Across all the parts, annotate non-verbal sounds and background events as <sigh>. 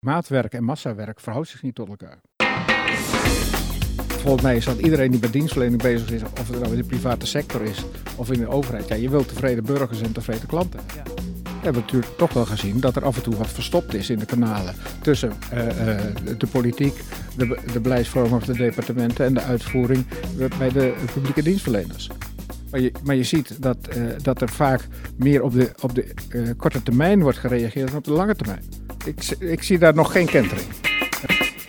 Maatwerk en massawerk verhoudt zich niet tot elkaar. Volgens mij is dat iedereen die met dienstverlening bezig is, of het nou in de private sector is of in de overheid, ja, je wilt tevreden burgers en tevreden klanten. Ja. We hebben natuurlijk toch wel gezien dat er af en toe wat verstopt is in de kanalen tussen uh, uh, de politiek, de, de beleidsvormers, de departementen en de uitvoering bij de publieke dienstverleners. Maar je, maar je ziet dat, uh, dat er vaak meer op de, op de korte termijn wordt gereageerd dan op de lange termijn. Ik, zie daar nog geen kentering.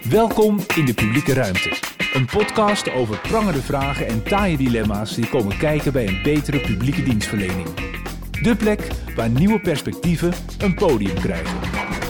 Welkom in de publieke ruimte. Een podcast over prangende vragen en taaie dilemma's die komen kijken bij een betere publieke dienstverlening. De plek waar nieuwe perspectieven een podium krijgen.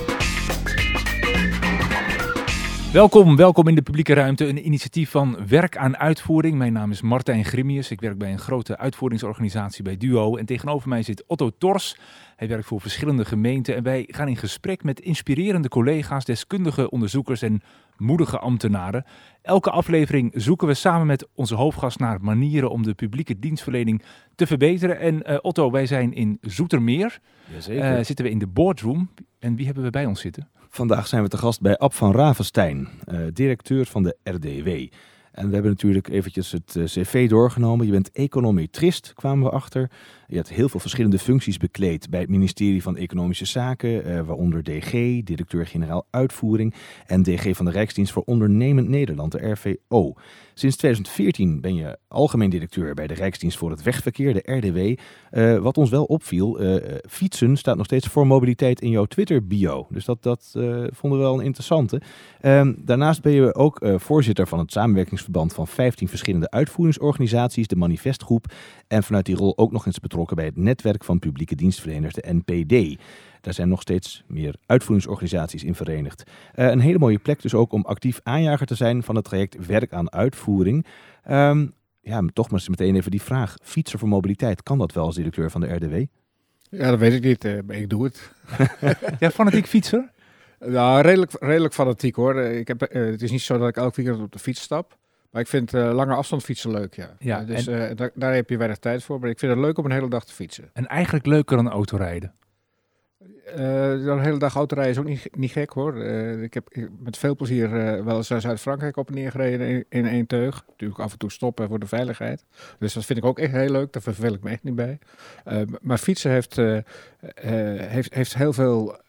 Welkom, welkom in de publieke ruimte, een initiatief van Werk aan Uitvoering. Mijn naam is Martijn Grimius, ik werk bij een grote uitvoeringsorganisatie bij Duo. En tegenover mij zit Otto Tors, hij werkt voor verschillende gemeenten en wij gaan in gesprek met inspirerende collega's, deskundige onderzoekers en moedige ambtenaren. Elke aflevering zoeken we samen met onze hoofdgast naar manieren om de publieke dienstverlening te verbeteren. En uh, Otto, wij zijn in Zoetermeer. Jazeker. Uh, zitten we in de boardroom. En wie hebben we bij ons zitten? Vandaag zijn we te gast bij Ab van Ravenstein, uh, directeur van de RDW. En we hebben natuurlijk eventjes het uh, cv doorgenomen. Je bent econometrist, kwamen we achter. Je hebt heel veel verschillende functies bekleed bij het ministerie van Economische Zaken, uh, waaronder DG, directeur-generaal uitvoering en DG van de Rijksdienst voor Ondernemend Nederland, de RVO. Sinds 2014 ben je algemeen directeur bij de Rijksdienst voor het Wegverkeer, de RDW. Uh, wat ons wel opviel, uh, fietsen staat nog steeds voor mobiliteit in jouw Twitter-bio. Dus dat, dat uh, vonden we wel een interessante. Um, daarnaast ben je ook voorzitter van het samenwerkingsverband van 15 verschillende uitvoeringsorganisaties, de Manifestgroep. En vanuit die rol ook nog eens betrokken bij het netwerk van publieke dienstverleners, de NPD. Daar zijn nog steeds meer uitvoeringsorganisaties in verenigd. Een hele mooie plek dus ook om actief aanjager te zijn van het traject Werk aan Uitvoering. Um, ja, toch maar eens meteen even die vraag. Fietsen voor mobiliteit, kan dat wel als directeur van de RDW? Ja, dat weet ik niet. Maar ik doe het. <laughs> ja, fanatiek fietser? Nou, redelijk, redelijk fanatiek hoor. Ik heb, uh, het is niet zo dat ik elke weekend op de fiets stap. Maar ik vind uh, lange afstand fietsen leuk, ja. ja dus en... uh, daar, daar heb je weinig tijd voor. Maar ik vind het leuk om een hele dag te fietsen. En eigenlijk leuker dan autorijden? Uh, een hele dag autorijden is ook niet, niet gek hoor. Uh, ik heb met veel plezier uh, wel eens Zuid-Frankrijk op en neer gereden in, één teug. Natuurlijk af en toe stoppen voor de veiligheid. Dus dat vind ik ook echt heel leuk. Daar verveel ik me echt niet bij. maar fietsen heeft, heeft, heeft heel veel...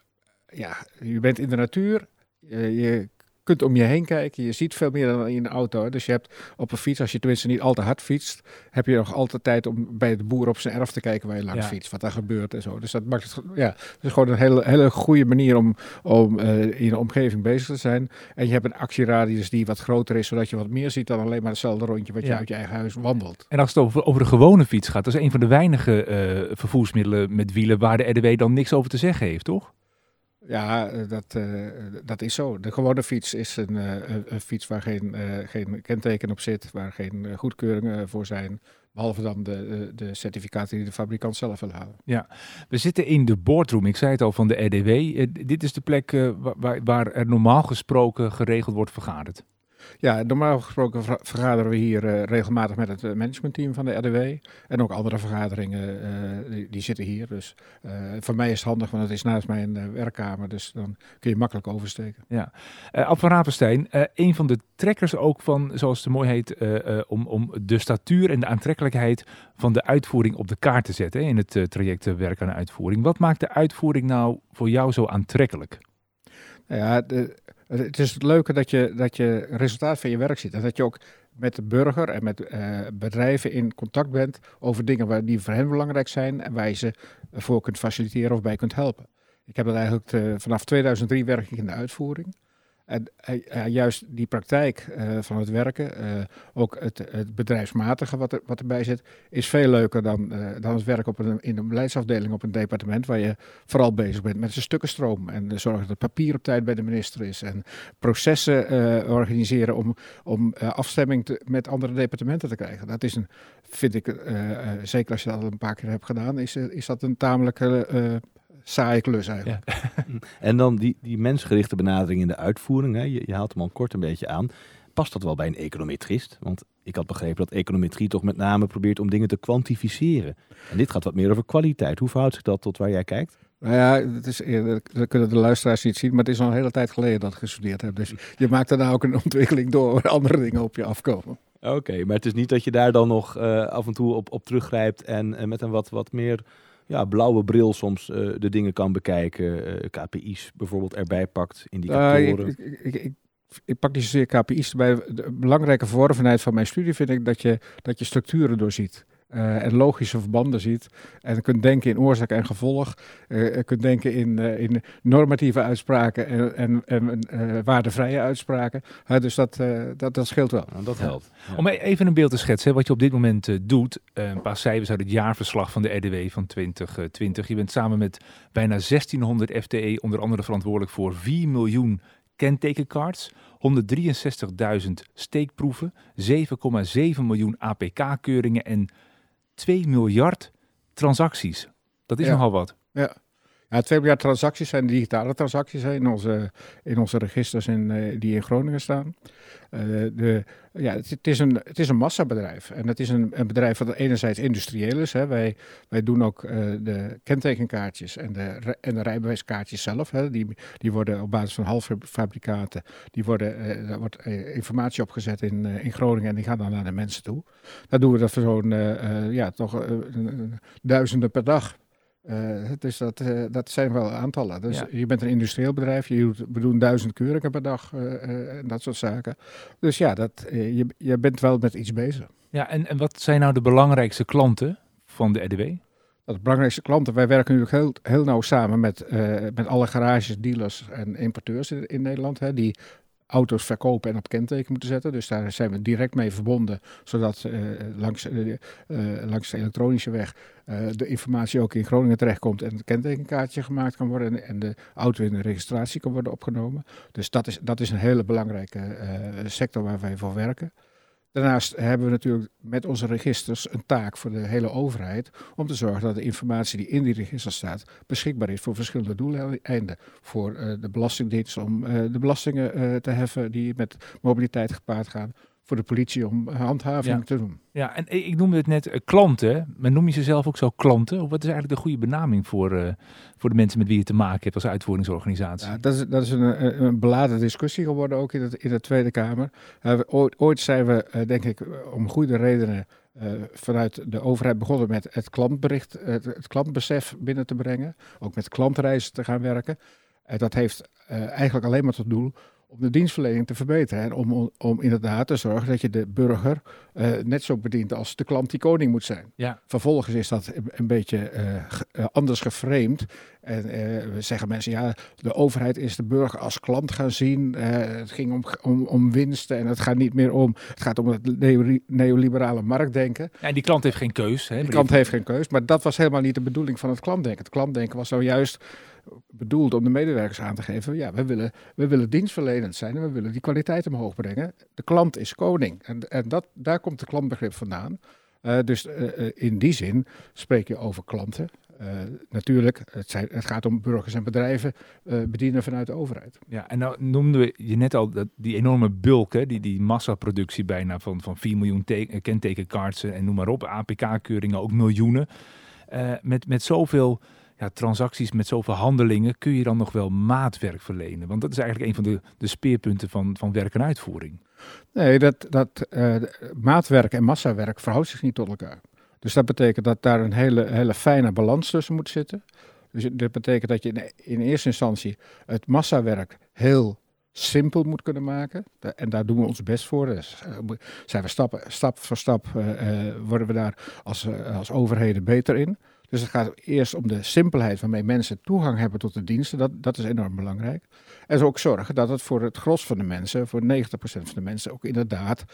Ja, je bent in de natuur. je kunt om je heen kijken. Je ziet veel meer dan in een auto. Dus je hebt op een fiets, als je tenminste niet al te hard fietst, heb je nog altijd tijd om bij de boer op zijn erf te kijken waar je langs ja. fietst, wat daar gebeurt en zo. Dus dat maakt het, ja, het is gewoon een hele, hele goede manier om, om uh, in de omgeving bezig te zijn. En je hebt een actieradius die wat groter is, zodat je wat meer ziet dan alleen maar hetzelfde rondje wat je uit je eigen huis wandelt. En als het over, over de gewone fiets gaat, dat is een van de weinige uh, vervoersmiddelen met wielen waar de RDW dan niks over te zeggen heeft, toch? Ja, dat, uh, dat is zo. De gewone fiets is een, uh, een fiets waar geen, geen kenteken op zit, waar geen goedkeuringen voor zijn. Behalve dan de, de certificaten die de fabrikant zelf wil halen. Ja, we zitten in de boardroom, ik zei het al, van de RDW. dit is de plek waar, waar er normaal gesproken geregeld wordt vergaderd. Ja, normaal gesproken vergaderen we hier uh, regelmatig met het managementteam van de RDW. En ook andere vergaderingen, uh, die, die, zitten hier. Dus uh, voor mij is het handig, want het is naast mijn werkkamer. Dus dan kun je makkelijk oversteken. Ja. Ab van Rapenstein, een van de trekkers ook van, zoals het mooi heet, om, om de statuur en de aantrekkelijkheid van de uitvoering op de kaart te zetten. In het traject Werk aan Uitvoering. Wat maakt de uitvoering nou voor jou zo aantrekkelijk? Ja, de, het is het leuke dat je, dat je resultaat van je werk ziet. En dat je ook met de burger en met uh, bedrijven in contact bent over dingen waar, die voor hen belangrijk zijn en waar je ze voor kunt faciliteren of bij kunt helpen. Ik heb dat eigenlijk vanaf 2003 werk ik in de uitvoering. En uh, juist die praktijk uh, van het werken, uh, ook het, het, bedrijfsmatige wat, er, wat erbij zit, is veel leuker dan, dan het werk op een, in een beleidsafdeling op een departement, waar je vooral bezig bent met een stukkenstroom en zorgen dat het papier op tijd bij de minister is en processen organiseren om, om afstemming te, met andere departementen te krijgen. Dat is een, vind ik, zeker als je dat al een paar keer hebt gedaan, is, is dat een tamelijk saaie klus eigenlijk. Ja. <laughs> en dan die, die mensgerichte benadering in de uitvoering, hè, je, je haalt hem al kort een beetje aan. Past dat wel bij een econometrist? Want ik had begrepen dat econometrie toch met name probeert om dingen te kwantificeren. En dit gaat wat meer over kwaliteit. Hoe verhoudt zich dat tot waar jij kijkt? Nou ja, het is, dat kunnen de luisteraars niet zien, maar het is al een hele tijd geleden dat ik gestudeerd heb. Dus je maakt daarna ook een ontwikkeling door waar andere dingen op je afkomen. Oké, maar het is niet dat je daar dan nog uh, af en toe op, op teruggrijpt en uh, met een wat, wat meer ja, blauwe bril soms uh, de dingen kan bekijken. KPI's bijvoorbeeld erbij pakt, indicatoren. Ik, ik, ik, ik, pak niet zozeer KPI's erbij. De belangrijke verworvenheid van mijn studie vind ik dat je, dat je structuren doorziet. Uh, en logische verbanden ziet. En kunt denken in oorzaak en gevolg. Uh, je kunt denken in, uh, in normatieve uitspraken en, en, en waardevrije uitspraken. dus dat, dat, dat scheelt wel. Nou, dat helpt. Ja. Om even een beeld te schetsen, wat je op dit moment doet. een paar cijfers uit het jaarverslag van de RDW van 2020. Je bent samen met bijna 1600 FTE onder andere verantwoordelijk voor 4 miljoen kentekencards. 163.000 steekproeven, 7,7 miljoen APK-keuringen en 2 miljard transacties. Dat is ja. nogal wat. Ja. Ja, 2 miljard transacties zijn digitale transacties in, onze, in onze registers in, uh, die in Groningen staan. Uh, de, ja, het, is een, het is een massabedrijf. En het is een, een bedrijf dat enerzijds industrieel is. Hè. Wij, wij doen ook uh, de kentekenkaartjes en de, en de rijbewijskaartjes zelf. Hè. Die, die worden op basis van halffabrikaten, die worden, daar wordt informatie opgezet in, in Groningen en die gaan dan naar de mensen toe. Daar doen we dat voor zo'n ja, toch duizenden per dag. Uh, dus dat, uh, dat zijn wel aantallen. Dus ja. je bent een industrieel bedrijf, je doet, we doen duizend keuringen per dag uh, en dat soort zaken. Dus ja, dat, je, je bent wel met iets bezig. Ja, en, en wat zijn nou de belangrijkste klanten van de RDW? De belangrijkste klanten, wij werken natuurlijk heel, heel nauw samen met, met alle garages, dealers en importeurs in, in Nederland. Hè, die auto's verkopen en op kenteken moeten zetten. Dus daar zijn we direct mee verbonden, zodat uh, langs, uh, uh, langs de elektronische weg de informatie ook in Groningen terechtkomt en het kentekenkaartje gemaakt kan worden en, en, de auto in de registratie kan worden opgenomen. Dus dat is, dat is een hele belangrijke sector waar wij voor werken. Daarnaast hebben we natuurlijk met onze registers een taak voor de hele overheid om te zorgen dat de informatie die in die registers staat beschikbaar is voor verschillende doeleinden. Voor uh, de Belastingdienst om uh, de belastingen uh, te heffen die met mobiliteit gepaard gaan. Voor de politie om handhaving ja. te doen. Ja, en ik noemde het net klanten. Maar noem je ze zelf ook zo klanten? Of wat is eigenlijk de goede benaming voor, voor de mensen met wie je te maken hebt als uitvoeringsorganisatie? Ja, dat is, dat is een, een beladen discussie geworden ook in, het, in de Tweede Kamer. ooit, ooit zijn we, denk ik, om goede redenen uh, vanuit de overheid begonnen met het klantbericht, het, het, klantbesef binnen te brengen. Ook met klantreizen te gaan werken. Uh, dat heeft uh, eigenlijk alleen maar tot doel om de dienstverlening te verbeteren. En om, om inderdaad te zorgen dat je de burger net zo bedient als de klant die koning moet zijn. Ja. Vervolgens is dat een beetje anders geframed. En uh, zeggen mensen, ja, de overheid is de burger als klant gaan zien. Het ging om, om, om winsten en het gaat niet meer om, het gaat om het neoliberale marktdenken. Ja, en die klant heeft geen keus. Hè, die klant heeft geen keus, maar dat was helemaal niet de bedoeling van het klantdenken. Het klantdenken was nou juist bedoeld om de medewerkers aan te geven, ja, we willen, we willen dienstverlenend zijn en we willen die kwaliteit omhoog brengen. De klant is koning en, en dat, daar komt de klantbegrip vandaan. Uh, dus uh, in die zin spreek je over klanten. Natuurlijk, het, zijn, het, gaat om burgers en bedrijven bedienen vanuit de overheid. Ja, en nou noemden we je net al dat, die enorme bulk, hè, die, die massaproductie bijna van, van 4 miljoen kentekenkaarten en noem maar op, APK-keuringen ook miljoenen. met, met zoveel transacties, met zoveel handelingen, kun je dan nog wel maatwerk verlenen? Want dat is eigenlijk een van de, de speerpunten van, van werk en uitvoering. Nee, dat, dat uh, maatwerk en massawerk verhoudt zich niet tot elkaar. Dus dat betekent dat daar een hele, hele fijne balans tussen moet zitten. Dus dat betekent dat je in, eerste instantie het massawerk heel simpel moet kunnen maken. En daar doen we ons best voor. Dus zijn we stap, stap voor stap uh, worden we daar als, als overheden beter in. Dus het gaat eerst om de simpelheid waarmee mensen toegang hebben tot de diensten. Dat, dat is enorm belangrijk. En ook zorgen dat het voor het gros van de mensen, voor 90% van de mensen, ook inderdaad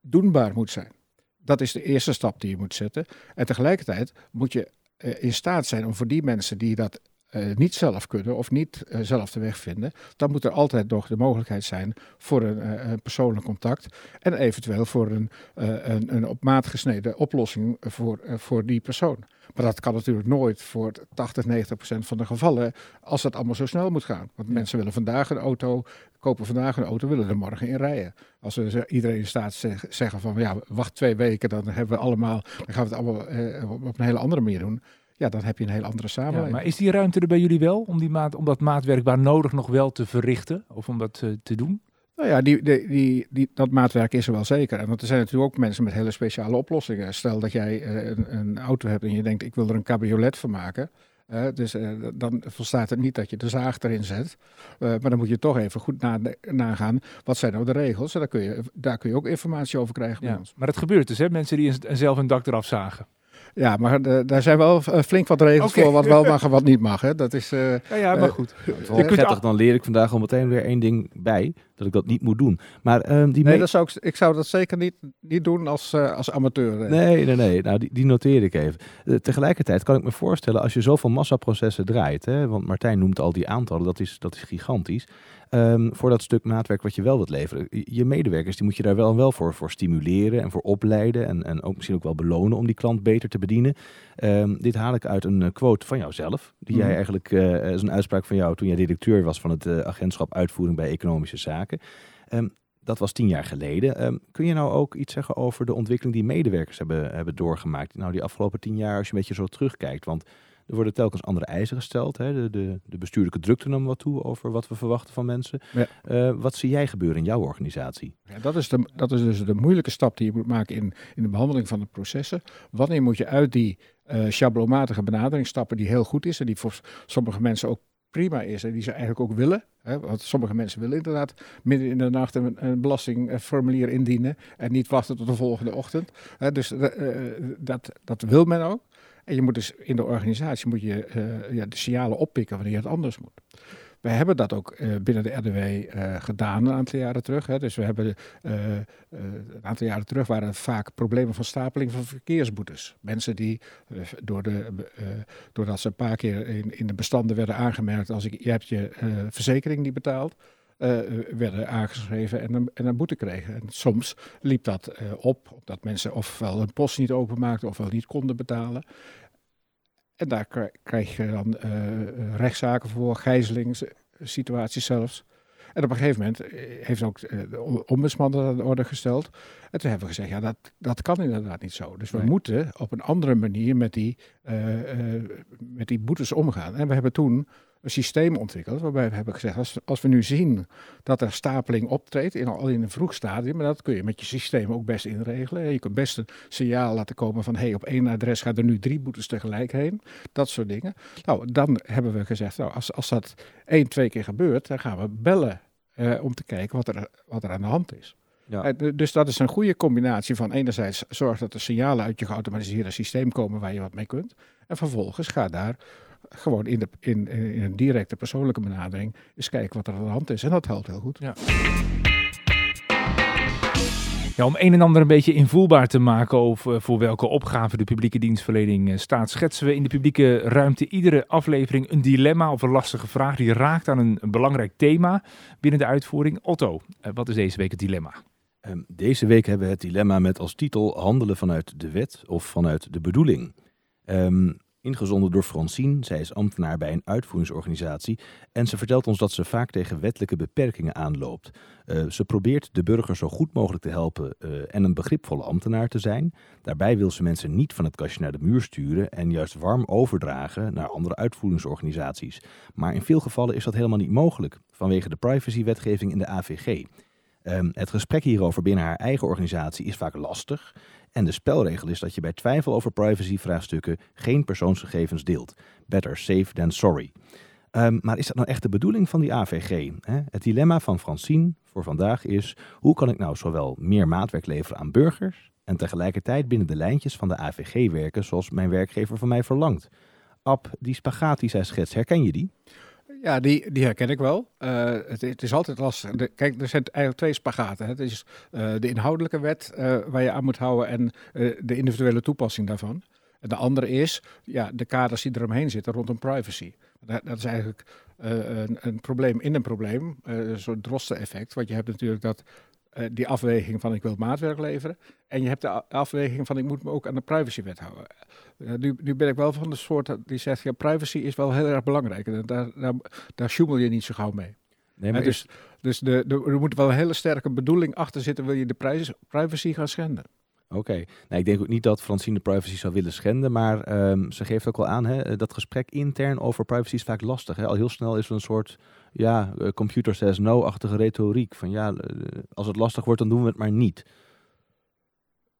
doenbaar moet zijn. Dat is de eerste stap die je moet zetten. En tegelijkertijd moet je uh, in staat zijn om voor die mensen die dat uh, niet zelf kunnen of niet uh, zelf de weg vinden, dan moet er altijd nog de mogelijkheid zijn voor een, een persoonlijk contact en eventueel voor een, een, een op maat gesneden oplossing voor, voor die persoon. Maar dat kan natuurlijk nooit voor 80, 90 procent van de gevallen als het allemaal zo snel moet gaan. Want ja. mensen willen vandaag een auto, kopen vandaag een auto, willen er morgen in rijden. Als we iedereen in staat zeg, zeggen van ja, wacht twee weken, dan hebben we allemaal, dan gaan we het allemaal eh, op een hele andere manier doen. Ja, dan heb je een heel andere samenleving. Ja, maar is die ruimte er bij jullie wel om, die maat, om dat maatwerk waar nodig nog wel te verrichten of om dat uh, te doen? Nou ja, die, die, die, die, dat maatwerk is er wel zeker. En want er zijn natuurlijk ook mensen met hele speciale oplossingen. Stel dat jij uh, een, een, auto hebt en je denkt, ik wil er een cabriolet van maken. Uh, dus uh, dan volstaat het niet dat je de zaag erin zet. maar dan moet je toch even goed na, nagaan, wat zijn nou de regels? En daar kun je, daar kun je ook informatie over krijgen bij ja, ons. Maar het gebeurt dus, hè? Mensen die zelf een dak eraf zagen. Ja, maar uh, daar zijn wel uh, flink wat regels okay. voor wat wel mag en wat niet mag. Hè. Dat is, uh, ja, ja, maar goed. je kunt prettig, dan leer ik vandaag al meteen weer één ding bij, dat ik dat niet moet doen. Maar ehm, die nee, dat zou ik, ik zou dat zeker niet, niet doen als, als amateur. Nee, nee, nee. Nou, die, die noteer ik even. tegelijkertijd kan ik me voorstellen, als je zoveel massaprocessen draait, hè, want Martijn noemt al die aantallen, dat is, dat is gigantisch. Um, voor dat stuk maatwerk wat je wel wilt leveren. Je medewerkers, die moet je daar wel en wel voor, voor stimuleren en voor opleiden. En, en ook misschien ook wel belonen om die klant beter te bedienen. Um, dit haal ik uit een uh, quote van jouzelf. Die jij eigenlijk, uh, is een uitspraak van jou toen jij directeur was van het uh, agentschap uitvoering bij economische zaken. Um, dat was tien jaar geleden. kun je nou ook iets zeggen over de ontwikkeling die medewerkers hebben, hebben doorgemaakt? Nou, die afgelopen tien jaar, als je een beetje zo terugkijkt. Want er worden telkens andere eisen gesteld. Hè? De, de, de bestuurlijke drukte nam wat toe over wat we verwachten van mensen. Ja. Uh, wat zie jij gebeuren in jouw organisatie? Ja, dat, is de, dat is dus de moeilijke stap die je moet maken in, in de behandeling van de processen. Wanneer moet je uit die uh, schablomatige benadering stappen die heel goed is en die voor sommige mensen ook prima is en die ze eigenlijk ook willen. Hè, want sommige mensen willen inderdaad midden in de nacht een, een belastingformulier indienen en niet wachten tot de volgende ochtend. Hè, dus uh, dat, dat wil men ook. En je moet dus in de organisatie moet je, uh, ja, de signalen oppikken wanneer het anders moet. We hebben dat ook uh, binnen de RDW uh, gedaan een aantal jaren terug. Dus we hebben een aantal jaren terug waren er vaak problemen van stapeling van verkeersboetes. Mensen die door de, doordat ze een paar keer in, in de bestanden werden aangemerkt als ik, je hebt je verzekering niet betaald. Uh, werden aangeschreven en een, en een boete kregen. En soms liep dat uh, op, omdat mensen ofwel hun post niet openmaakten ofwel niet konden betalen. En daar krijg je dan uh, rechtszaken voor, gijzelingssituaties zelfs. En op een gegeven moment heeft ook de ombudsman dat aan de orde gesteld. En toen hebben we gezegd, ja, dat, dat kan inderdaad niet zo. Dus we nee. moeten op een andere manier met die, met die boetes omgaan. En we hebben toen een systeem ontwikkeld waarbij we hebben gezegd, als, als we nu zien dat er stapeling optreedt, in, al in een vroeg stadium, maar dat kun je met je systeem ook best inregelen. Je kunt best een signaal laten komen van, hé, hey, op één adres gaan er nu drie boetes tegelijk heen. Dat soort dingen. Nou, dan hebben we gezegd, nou, als, als dat één, twee keer gebeurt, dan gaan we bellen eh, om te kijken wat er, wat er aan de hand is. Ja. Dus dat is een goede combinatie van enerzijds zorg dat er signalen uit je geautomatiseerde systeem komen waar je wat mee kunt. En vervolgens ga daar gewoon in, de, in, in een directe persoonlijke benadering eens kijken wat er aan de hand is. En dat helpt heel goed. Ja. Ja, om een en ander een beetje invoelbaar te maken over voor welke opgave de publieke dienstverlening eh, staat, schetsen we in de publieke ruimte iedere aflevering een dilemma of een lastige vraag die raakt aan een, belangrijk thema binnen de uitvoering. Otto, eh, wat is deze week het dilemma? Um, deze week hebben we het dilemma met als titel handelen vanuit de wet of vanuit de bedoeling. Um, ingezonden door Francine. Zij is ambtenaar bij een uitvoeringsorganisatie en ze vertelt ons dat ze vaak tegen wettelijke beperkingen aanloopt. Uh, ze probeert de burger zo goed mogelijk te helpen uh, en een begripvolle ambtenaar te zijn. Daarbij wil ze mensen niet van het kastje naar de muur sturen en juist warm overdragen naar andere uitvoeringsorganisaties. Maar in veel gevallen is dat helemaal niet mogelijk vanwege de privacywetgeving in de AVG. Um, het gesprek hierover binnen haar eigen organisatie is vaak lastig. En de spelregel is dat je bij twijfel over privacyvraagstukken geen persoonsgegevens deelt. Better safe than sorry. Um, maar is dat nou echt de bedoeling van die AVG? Hè? Het dilemma van Francine voor vandaag is: hoe kan ik nou zowel meer maatwerk leveren aan burgers en tegelijkertijd binnen de lijntjes van de AVG werken zoals mijn werkgever van mij verlangt? Ab, die spagaat zij schets, herken je die? Ja, die, die herken ik wel. Uh, het, is altijd lastig. Kijk, er zijn eigenlijk twee spagaten. Het is uh, de inhoudelijke wet uh, waar je aan moet houden en de individuele toepassing daarvan. En de andere is ja, de kaders die eromheen zitten rondom privacy. Dat, dat is eigenlijk een, een, probleem in een probleem, een soort drosten-effect. Want je hebt natuurlijk dat uh, die afweging van ik wil maatwerk leveren. En je hebt de afweging van ik moet me ook aan de privacywet houden. Uh, nu, nu, ben ik wel van de soort die zegt, ja, privacy is wel heel erg belangrijk. En daar, daar, daar sjoemel je niet zo gauw mee. Nee, maar dus dus de, de, er moet wel een hele sterke bedoeling achter zitten, wil je de privacy gaan schenden. Oké. Nou, ik denk ook niet dat Francine de privacy zou willen schenden, maar ehm, ze geeft ook al aan, hè, dat gesprek intern over privacy is vaak lastig. Hè? Al heel snel is er een soort, ja, eh, computer says no-achtige retoriek. Van ja, eh, als het lastig wordt, dan doen we het maar niet.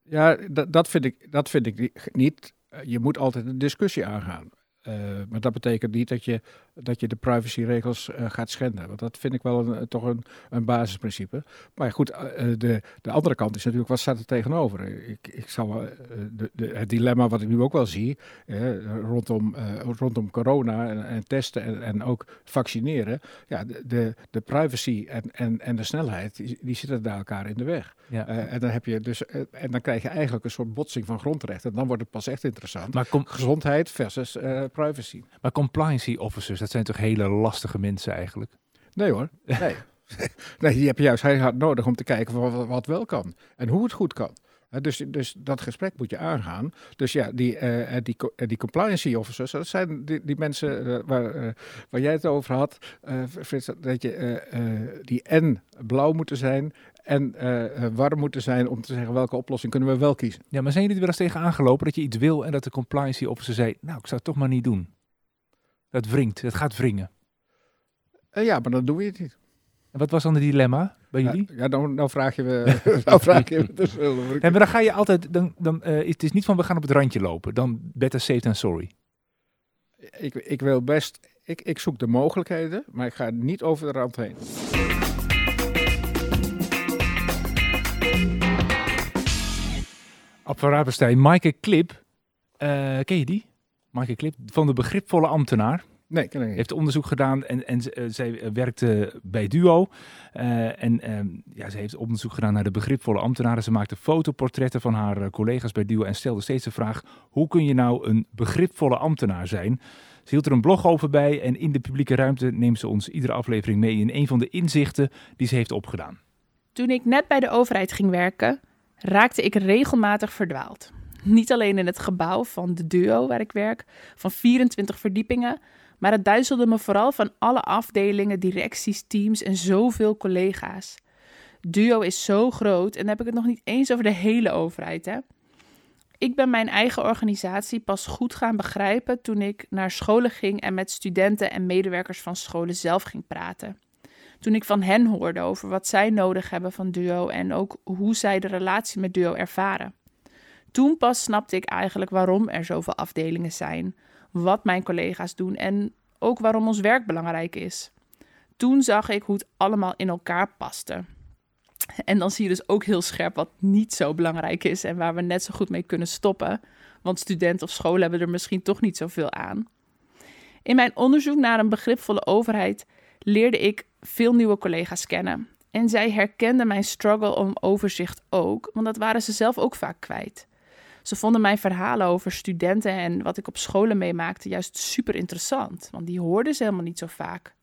Ja, dat, vind ik, dat vind ik niet. Eh, Je moet altijd een discussie aangaan. Eh, maar dat betekent niet dat je, dat je de privacyregels eh, gaat schenden. Want dat vind ik wel een, toch een, een basisprincipe. Maar goed, eh, eh, de, de andere kant is natuurlijk, wat staat er tegenover? Ik, ik zal, eh, de, de, het dilemma wat ik nu ook wel zie, eh, rondom, eh, rondom corona en, en testen en, en ook vaccineren. Ja, de, de, de privacy en, en, en de snelheid, die, die zitten daar elkaar in de weg. Ja. Eh, en dan heb je dus, eh, en dan krijg je eigenlijk een soort botsing van grondrechten. En dan wordt het pas echt interessant. Maar, Gezondheid versus eh, privacy. maar compliancy officers, dat zijn toch hele lastige mensen eigenlijk? Nee hoor, <laughs> nee. nee, die heb je juist heel hard nodig om te kijken van wat, wat wel kan. En hoe het goed kan. Dus, dus dat gesprek moet je aangaan. Dus ja, die, eh, die, eh, die compliancy officers, dat zijn die, die mensen waar, waar jij het over had, Frits, dat je die en blauw moeten zijn en warm moeten zijn om te zeggen welke oplossing kunnen we wel kiezen. Ja, maar zijn jullie er wel eens tegen aangelopen dat je iets wil en dat de compliancy officer zei, nou, ik zou het toch maar niet doen. Dat wringt, het gaat wringen. Eh, ja, maar dan doe je het niet. En wat was dan het dilemma bij jullie? Ja, ja dan, dan vraag je me. <laughs> <laughs> dan vraag je me dus maar dan ga je altijd, dan, dan, eh, het is niet van we gaan op het randje lopen. Dan better safe than sorry. Ik, ik wil best. Ik, ik zoek de mogelijkheden, maar ik ga niet over de rand heen. Op van Rapenstein, Maaike Klip, eh, ken je die? Maaike Klip, van de begripvolle ambtenaar. Nee, ken ik niet. heeft onderzoek gedaan en, en eh, zij werkte bij Duo. Eh, en ehm, ja, ze heeft onderzoek gedaan naar de begripvolle ambtenaren. Ze maakte fotoportretten van haar eh, collega's bij Duo en stelde steeds de vraag: hoe kun je nou een begripvolle ambtenaar zijn? Ze hield er een blog over bij en in de publieke ruimte neemt ze ons iedere aflevering mee in een van de inzichten die ze heeft opgedaan. Toen ik net bij de overheid ging werken, raakte ik regelmatig verdwaald. Niet alleen in het gebouw van de duo waar ik werk, van 24 verdiepingen, maar het duizelde me vooral van alle afdelingen, directies, teams en zoveel collega's. Duo is zo groot en dan heb ik het nog niet eens over de hele overheid. Hè? Ik ben mijn eigen organisatie pas goed gaan begrijpen toen ik naar scholen ging en met studenten en medewerkers van scholen zelf ging praten toen ik van hen hoorde over wat zij nodig hebben van Duo en ook hoe zij de relatie met Duo ervaren. Toen pas snapte ik eigenlijk waarom er zoveel afdelingen zijn, wat mijn collega's doen en ook waarom ons werk belangrijk is. Toen zag ik hoe het allemaal in elkaar paste. En dan zie je dus ook heel scherp wat niet zo belangrijk is en waar we net zo goed mee kunnen stoppen, want studenten of scholen hebben er misschien toch niet zoveel aan. In mijn onderzoek naar een begripvolle overheid leerde ik veel nieuwe collega's kennen. En zij herkenden mijn struggle om overzicht ook, want dat waren ze zelf ook vaak kwijt. Ze vonden mijn verhalen over studenten en wat ik op scholen meemaakte juist super interessant, want die hoorden ze helemaal niet zo vaak.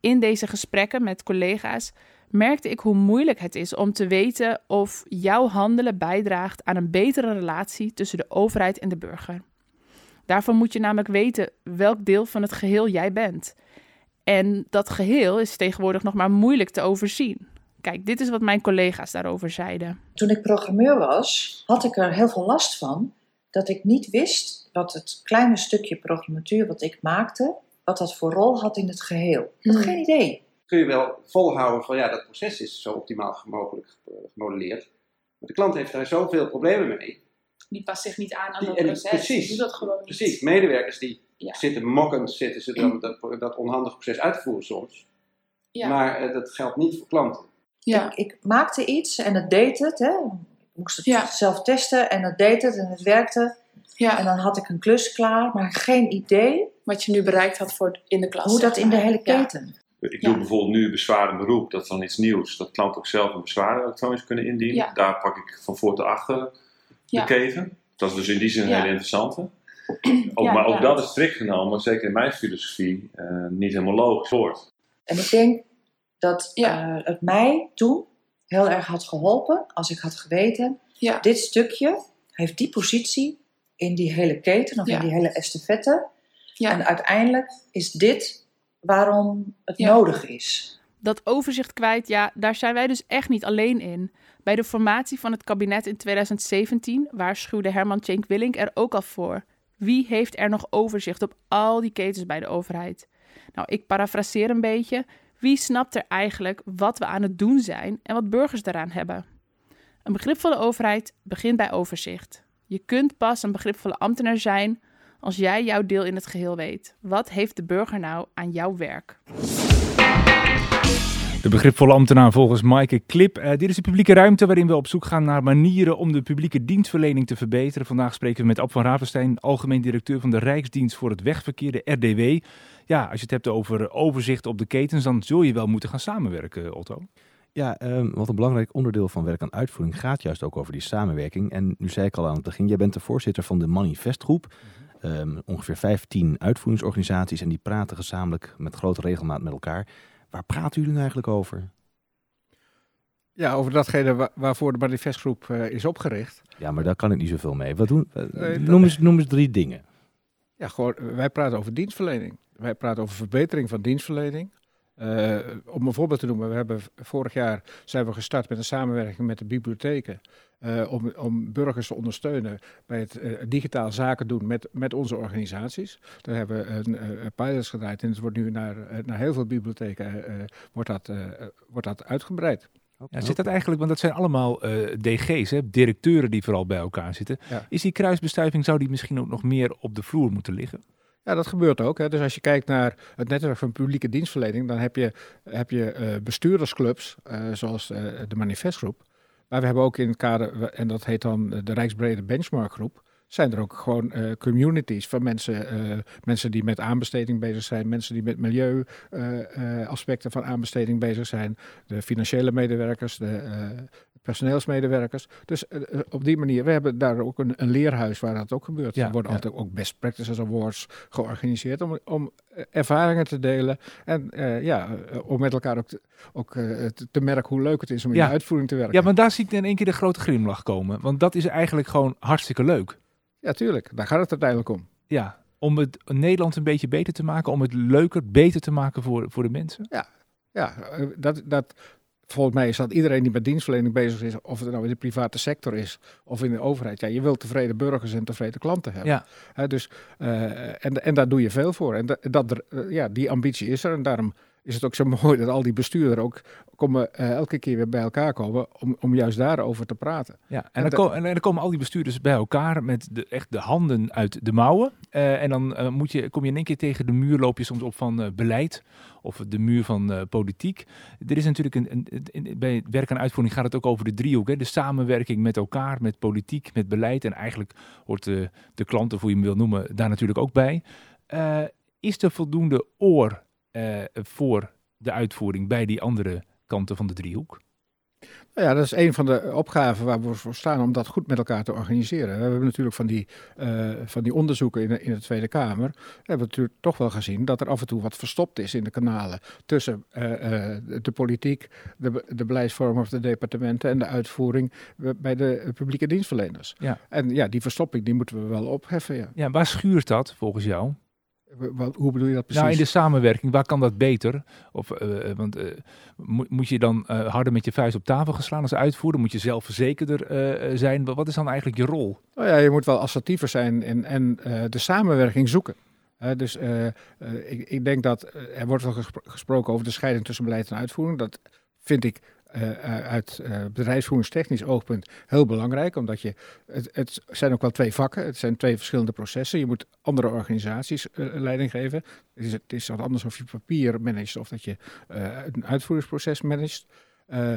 In deze gesprekken met collega's merkte ik hoe moeilijk het is om te weten of jouw handelen bijdraagt aan een betere relatie tussen de overheid en de burger. Daarvoor moet je namelijk weten welk deel van het geheel jij bent. En dat geheel is tegenwoordig nog maar moeilijk te overzien. Kijk, dit is wat mijn collega's daarover zeiden. Toen ik programmeur was, had ik er heel veel last van dat ik niet wist wat het kleine stukje programmatuur wat ik maakte, wat dat voor rol had in het geheel. Ik had Mm. geen idee. kun je wel volhouden van ja, dat proces is zo optimaal mogelijk eh, gemodelleerd. Maar de klant heeft daar zoveel problemen mee. Die past zich niet aan aan Die- dat proces. precies. Die doet dat gewoon niet. Precies, medewerkers die Ja. zitten mokkend, zitten ze dan dat, dat onhandige proces uit te voeren soms. Ja. Maar eh, dat geldt niet voor klanten. Ja. Ik, ik maakte iets en het deed het. Hè. Ik moest het Ja. zelf testen en het deed het en het werkte. ja. En dan had ik een klus klaar, maar geen idee Wat je nu bereikt had voor in de klas. hoe dat in de hele Ja. keten. Ik doe Ja. bijvoorbeeld nu bezwaar beroep, dat is dan iets nieuws. Dat klanten ook zelf een bezwaar elektronisch kunnen indienen. Ja. Daar pak ik van voor tot achter de Ja. keten. Dat is dus in die zin een Ja. hele interessante. <clears throat> Ook, Ja, maar ook ja. dat is strikt genomen, zeker in mijn filosofie, eh, niet helemaal logisch hoort. En ik denk dat Ja. eh, het mij toen heel erg had geholpen als ik had geweten, Ja. dit stukje heeft die positie in die hele keten of Ja. in die hele estafette. Ja. En uiteindelijk is dit waarom het Ja. nodig is. Dat overzicht kwijt, ja, daar zijn wij dus echt niet alleen in. Bij de formatie van het kabinet in 2017 waarschuwde Herman Tjenk Willink er ook al voor. Wie heeft er nog overzicht op al die ketens bij de overheid? Nou, ik parafraseer een beetje. Wie snapt er eigenlijk wat we aan het doen zijn en wat burgers daaraan hebben? Een begripvolle overheid begint bij overzicht. Je kunt pas een begripvolle ambtenaar zijn als jij jouw deel in het geheel weet. Wat heeft de burger nou aan jouw werk? De begripvolle ambtenaar volgens Maaike Klip. Eh, dit is de publieke ruimte waarin we op zoek gaan naar manieren om de publieke dienstverlening te verbeteren. Vandaag spreken we met Ab van Ravenstein, algemeen directeur van de Rijksdienst voor het Wegverkeer, de RDW. Ja, als je het hebt over overzicht op de ketens, dan zul je wel moeten gaan samenwerken, Otto. Ja, ehm, wat een belangrijk onderdeel van werk aan uitvoering gaat juist ook over die samenwerking. En nu zei ik al aan het begin, jij bent de voorzitter van de Manifestgroep. Ehm, ongeveer 15 uitvoeringsorganisaties en die praten gezamenlijk met grote regelmaat met elkaar. Waar praten jullie nou eigenlijk over? Ja, over datgene wa- waarvoor de manifestgroep eh, is opgericht. Ja, maar daar kan ik niet zoveel mee. Wat doen? eh, Nee, noem, eens, noem eens drie dingen. Ja, gewoon, eh, wij praten over dienstverlening. Wij praten over verbetering van dienstverlening. Eh, om een voorbeeld te noemen, we hebben vorig jaar zijn we gestart met een samenwerking met de bibliotheken. eh, om, om burgers te ondersteunen bij het eh, digitaal zaken doen met, met onze organisaties. Daar hebben we een eh, pilots gedraaid en het wordt nu naar, naar heel veel bibliotheken wordt dat, wordt dat uitgebreid. Ja, zit dat eigenlijk, want dat zijn allemaal eh, DG's, hè, directeuren die vooral bij elkaar zitten. Ja. Is die kruisbestuiving, zou die misschien ook nog meer op de vloer moeten liggen? Ja, dat gebeurt ook. Hè. Dus als je kijkt naar het netwerk van publieke dienstverlening, dan heb je, heb je eh, bestuurdersclubs, eh, zoals eh, de Manifestgroep. Maar we hebben ook in het kader, en dat heet dan de Rijksbrede Benchmarkgroep, zijn er ook gewoon eh, communities van mensen, eh, mensen die met aanbesteding bezig zijn, mensen die met milieuaspecten van aanbesteding bezig zijn, de financiële medewerkers, de eh, personeelsmedewerkers. Dus eh, eh, op die manier, we hebben daar ook een, een leerhuis waar dat ook gebeurt. Ja, er worden ja. altijd ook best practices awards georganiseerd om, om eh, ervaringen te delen en eh, ja, eh, om met elkaar ook, te, ook eh, te, te merken hoe leuk het is om in Ja. de uitvoering te werken. Ja, maar daar zie ik in één keer de grote glimlach komen. Want dat is eigenlijk gewoon hartstikke leuk. Ja, tuurlijk. Daar gaat het uiteindelijk om. Ja, om het Nederland een beetje beter te maken, om het leuker, beter te maken voor, voor de mensen. Ja, eh, dat, dat, volgens mij is dat iedereen die met dienstverlening bezig is, of het nou in de private sector is of in de overheid. Ja, je wilt tevreden burgers en tevreden klanten hebben. Ja, dus, eh, en, en daar doe je veel voor. En dat, dat, eh, ja, die ambitie is er. En daarom is het ook zo <laughs> mooi dat al die bestuurders ook komen, eh, elke keer weer bij elkaar komen om, om juist daarover te praten. ja. En, En dan en dan komen al die bestuurders bij elkaar met de, echt de handen uit de mouwen. Eh, en dan eh, moet je, kom je in één keer tegen de muur, loop je soms op van beleid of de muur van politiek. Er is natuurlijk een, een, een- bij het werk aan uitvoering gaat het ook over de driehoek. Hè? De samenwerking met elkaar, met politiek, met beleid. En eigenlijk hoort de, de klant, of hoe je hem wil noemen, daar natuurlijk ook bij. Is er voldoende oor voor de uitvoering bij die andere kanten van de driehoek? Nou ja, dat is een van de opgaven waar we voor staan om dat goed met elkaar te organiseren. We hebben natuurlijk van die, eh, van die onderzoeken in de, in de Tweede Kamer, hebben we natuurlijk toch wel gezien dat er af en toe wat verstopt is in de kanalen tussen eh, eh, de politiek, de, de beleidsvormers, de departementen en de uitvoering eh, bij de publieke dienstverleners. Ja. En ja, die verstopping die moeten we wel opheffen. Ja. Ja, waar schuurt dat volgens jou? Wat, hoe bedoel je dat precies? Nou, in de samenwerking, waar kan dat beter? Of, eh, eh, want eh, moet, moet je dan harder met je vuist op tafel geslaan als uitvoerder? Moet je zelfverzekerder zijn? Wat is dan eigenlijk je rol? Nou ja, je moet wel assertiever zijn en, en de samenwerking zoeken. Dus ik, ik denk dat er wordt wel gespro- gesproken over de scheiding tussen beleid en uitvoering. Dat vind ik uit eh, bedrijfsvoeringstechnisch oogpunt heel belangrijk, omdat je het, het zijn ook wel twee vakken, het zijn twee verschillende processen. Je moet andere organisaties eh, leiding geven. Het is, het is wat anders of je papier managt of dat je eh, een uitvoeringsproces managt. Eh,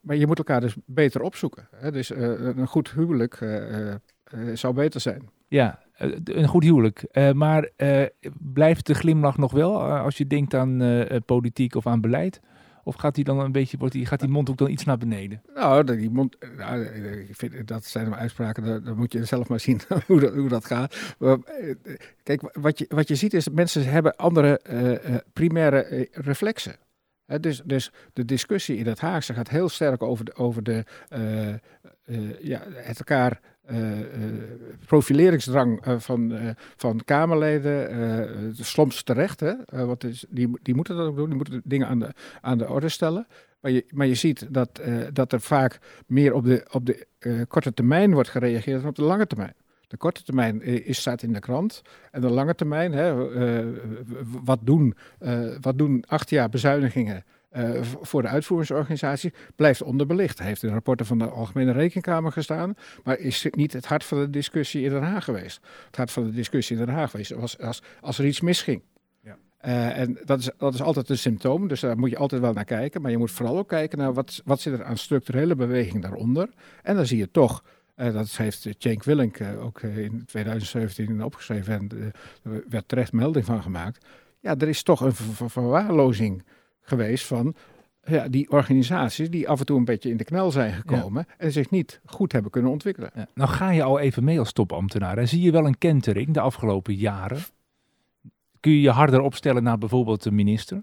maar je moet elkaar dus beter opzoeken. Hè? Dus eh, een goed huwelijk eh, eh, eh, zou beter zijn. Ja, eh, een goed huwelijk. Eh, maar eh, blijft de glimlach nog wel eh, als je denkt aan eh, eh, politiek of aan beleid? Of gaat die dan een beetje, wordt die, gaat die mond ook dan iets naar beneden? Nou, die mond, nou, ik vind, dat zijn uitspraken, dan, moet je zelf maar zien <laughs> hoe dat, hoe dat gaat. Maar, eh, kijk, wat je, wat je ziet is mensen hebben andere eh, eh, primaire reflexen. Dus, dus de discussie in het Haagse gaat heel sterk over de, over de, ja, het elkaar profileringsdrang eh, van, eh, van Kamerleden, eh, soms terecht, hè, eh, is- die, die moeten dat ook doen, die moeten dingen aan de, aan de orde stellen. Maar je, maar je ziet dat, eh, dat er vaak meer op de, op de eh, korte termijn wordt gereageerd dan op de lange termijn. De korte termijn eh, is, staat in de krant. En de lange termijn, hè, eh, wat, doen, eh, wat doen acht jaar bezuinigingen eh, voor de uitvoeringsorganisatie, blijft onderbelicht. Hij heeft in rapporten van de Algemene Rekenkamer gestaan, maar is niet het hart van de discussie in Den Haag geweest. Het hart van de discussie in Den Haag geweest was als, als er iets misging. Ja. Eh, en dat is, dat is altijd een symptoom, dus daar moet je altijd wel naar kijken. Maar je moet vooral ook kijken naar wat, wat zit er aan structurele beweging daaronder. En dan zie je toch, eh, dat heeft Cenk Willink ook in 2017 opgeschreven en er werd terecht melding van gemaakt. Ja, er is toch een ver- ver- verwaarlozing geweest van ja, die organisaties die af en toe een beetje in de knel zijn gekomen en zich niet goed hebben kunnen ontwikkelen. Ja. Nou ga je al even mee als topambtenaar. En zie je wel een kentering de afgelopen jaren? Kun je je harder opstellen naar bijvoorbeeld de minister?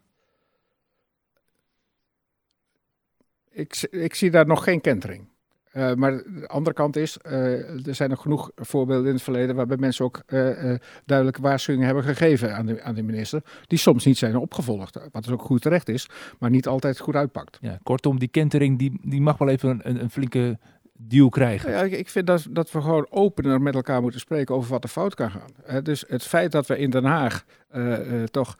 Ik, ik zie daar nog geen kentering. Eh, maar de andere kant is, eh, er zijn nog genoeg voorbeelden in het verleden waarbij mensen ook eh, duidelijke waarschuwingen hebben gegeven aan de, aan de minister, die soms niet zijn opgevolgd. Wat dus ook goed terecht is, maar niet altijd goed uitpakt. Ja, kortom, die kentering die, die mag wel even een, een flinke duw krijgen. Ja, ik, ik vind dat, dat we gewoon opener met elkaar moeten spreken over wat er fout kan gaan. Dus het feit dat we in Den Haag toch,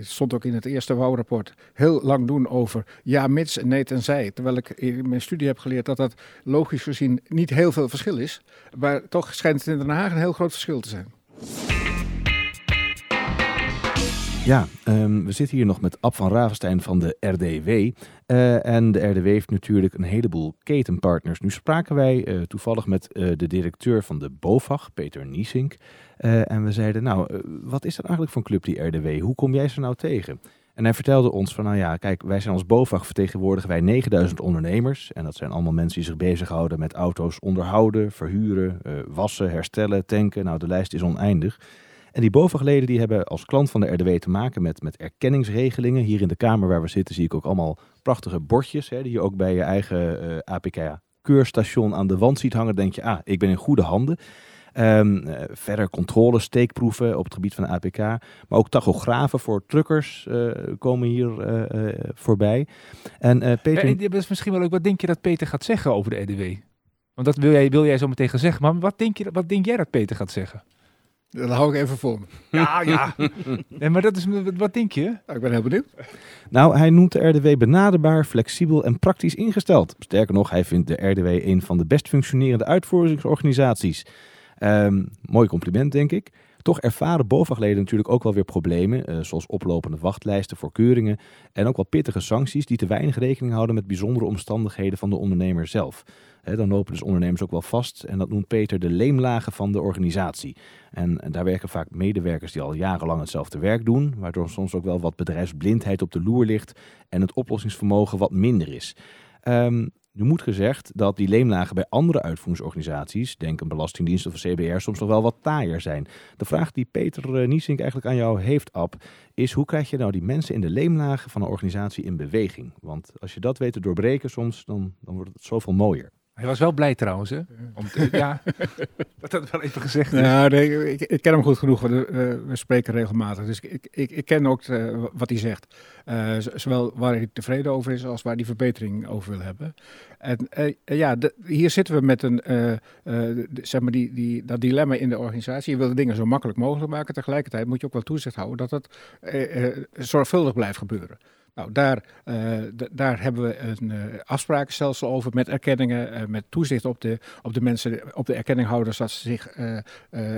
stond ook in het eerste WOW-rapport, heel lang doen over ja, mits en nee tenzij. Terwijl ik in mijn studie heb geleerd dat dat logisch gezien niet heel veel verschil is. Maar toch schijnt het in Den Haag een heel groot verschil te zijn. Ja, ehm, we zitten hier nog met Ab van Ravenstein van de RDW. Eh, en de RDW heeft natuurlijk een heleboel ketenpartners. Nu spraken wij eh, toevallig met eh, de directeur van de BOVAG, Peter Niesink. En we zeiden, nou, wat is dat eigenlijk voor een club, die RDW? Hoe kom jij ze nou tegen? En hij vertelde ons van, nou ja, kijk, wij zijn als BOVAG vertegenwoordigen wij 9000 ondernemers. En dat zijn allemaal mensen die zich bezighouden met auto's onderhouden, verhuren, wassen, herstellen, tanken. Nou, de lijst is oneindig. En die BOVAG-leden die hebben als klant van de RDW te maken met, met erkenningsregelingen. Hier in de kamer waar we zitten zie ik ook allemaal prachtige bordjes. Hè, die je ook bij je eigen eh, APK-keurstation aan de wand ziet hangen. Denk je, ah, ik ben in goede handen. Ehm, eh, verder controle, steekproeven op het gebied van de APK. Maar ook tachografen voor truckers eh, komen hier voorbij. En Peter... Is misschien wel leuk. Wat denk je dat Peter gaat zeggen over de RDW? Want dat wil jij, wil jij zo meteen gaan zeggen. Maar wat denk, je, wat denk jij dat Peter gaat zeggen? Dat hou ik even voor me. Ja, ja. <laughs> nee, maar dat is, wat, denk je? Nou, ik ben heel benieuwd. Nou, hij noemt de RDW benaderbaar, flexibel en praktisch ingesteld. Sterker nog, hij vindt de RDW een van de best functionerende uitvoeringsorganisaties. Ehm, mooi compliment, denk ik. Toch ervaren BOVAG-leden natuurlijk ook wel weer problemen, eh, zoals oplopende wachtlijsten voor keuringen en ook wel pittige sancties die te weinig rekening houden met bijzondere omstandigheden van de ondernemer zelf. Dan lopen dus ondernemers ook wel vast en dat noemt Peter de leemlagen van de organisatie. En, daar werken vaak medewerkers die al jarenlang hetzelfde werk doen, waardoor soms ook wel wat bedrijfsblindheid op de loer ligt en het oplossingsvermogen wat minder is. Ehm, nu moet gezegd dat die leemlagen bij andere uitvoeringsorganisaties, denk een belastingdienst of een CBR, soms nog wel wat taaier zijn. De vraag die Peter eh, Niesink eigenlijk aan jou heeft, Ab, is hoe krijg je nou die mensen in de leemlagen van een organisatie in beweging? Want als je dat weet te doorbreken soms, dan, dan wordt het zoveel mooier. Hij was wel blij trouwens, hè? Om te- <laughs> ja, dat had wel even gezegd. is. Nou, nee, ik, ik ken hem goed genoeg. We, eh, we spreken regelmatig. Dus ik, ik, ik ken ook eh, wat hij zegt. Eh, zowel waar hij tevreden over is als waar hij verbetering over wil hebben. En ja, de- hier zitten we met een, de- zeg maar die, die, dat dilemma in de organisatie. Je wil de dingen zo makkelijk mogelijk maken. Tegelijkertijd moet je ook wel toezicht houden dat het zorgvuldig blijft gebeuren. Nou, daar, eh, daar hebben we een eh, afsprakenstelsel over met erkenningen, eh, met toezicht op de, op de mensen, op de erkenninghouders, dat ze, zich,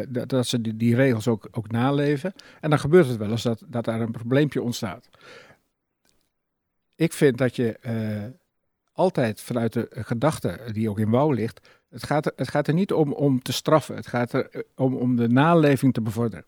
dat, dat ze die, regels ook, ook naleven. En dan gebeurt het wel eens dat, dat daar een probleempje ontstaat. Ik vind dat je altijd vanuit de gedachte die ook in wouw ligt, het gaat, er, het gaat er niet om om te straffen, het gaat er om, om de naleving te bevorderen.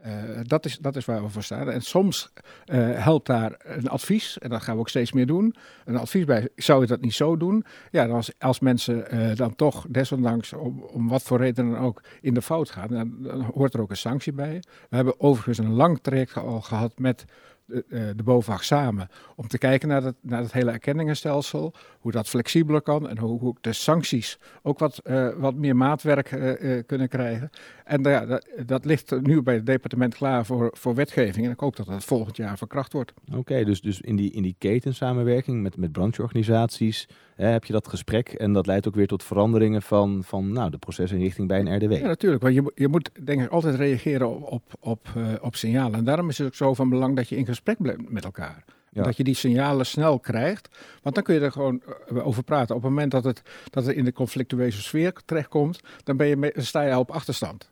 Eh, dat, is, dat is waar we voor staan. En soms eh, helpt daar een advies, en dat gaan we ook steeds meer doen. Een advies bij, zou je dat niet zo doen? Ja, als, als mensen eh, dan toch desondanks, om, om wat voor reden dan ook, in de fout gaan, dan, dan hoort er ook een sanctie bij. We hebben overigens een lang traject al gehad met de, eh, de BOVAG samen om te kijken naar het, naar hele erkenningenstelsel, hoe dat flexibeler kan en hoe, hoe de sancties ook wat, eh, wat meer maatwerk eh, eh, kunnen krijgen. En ja, dat, dat ligt nu bij het departement klaar voor, voor wetgeving en ik hoop dat dat volgend jaar verkracht wordt. Oké, dus, dus in die, in die ketensamenwerking met, met brancheorganisaties heb je dat gesprek en dat leidt ook weer tot veranderingen van, van nou, de procesinrichting bij een RDW. Ja, natuurlijk. Want je, moet- je moet denk ik altijd reageren op, op, op, eh, op signalen. En daarom is het ook zo van belang dat je in gesprek blijft met elkaar. Ja. Dat je die signalen snel krijgt. Want dan kun je er gewoon eh, over praten. Op het moment dat het, dat het in de conflictueuze sfeer terechtkomt, dan, ben je me- dan sta je al op achterstand.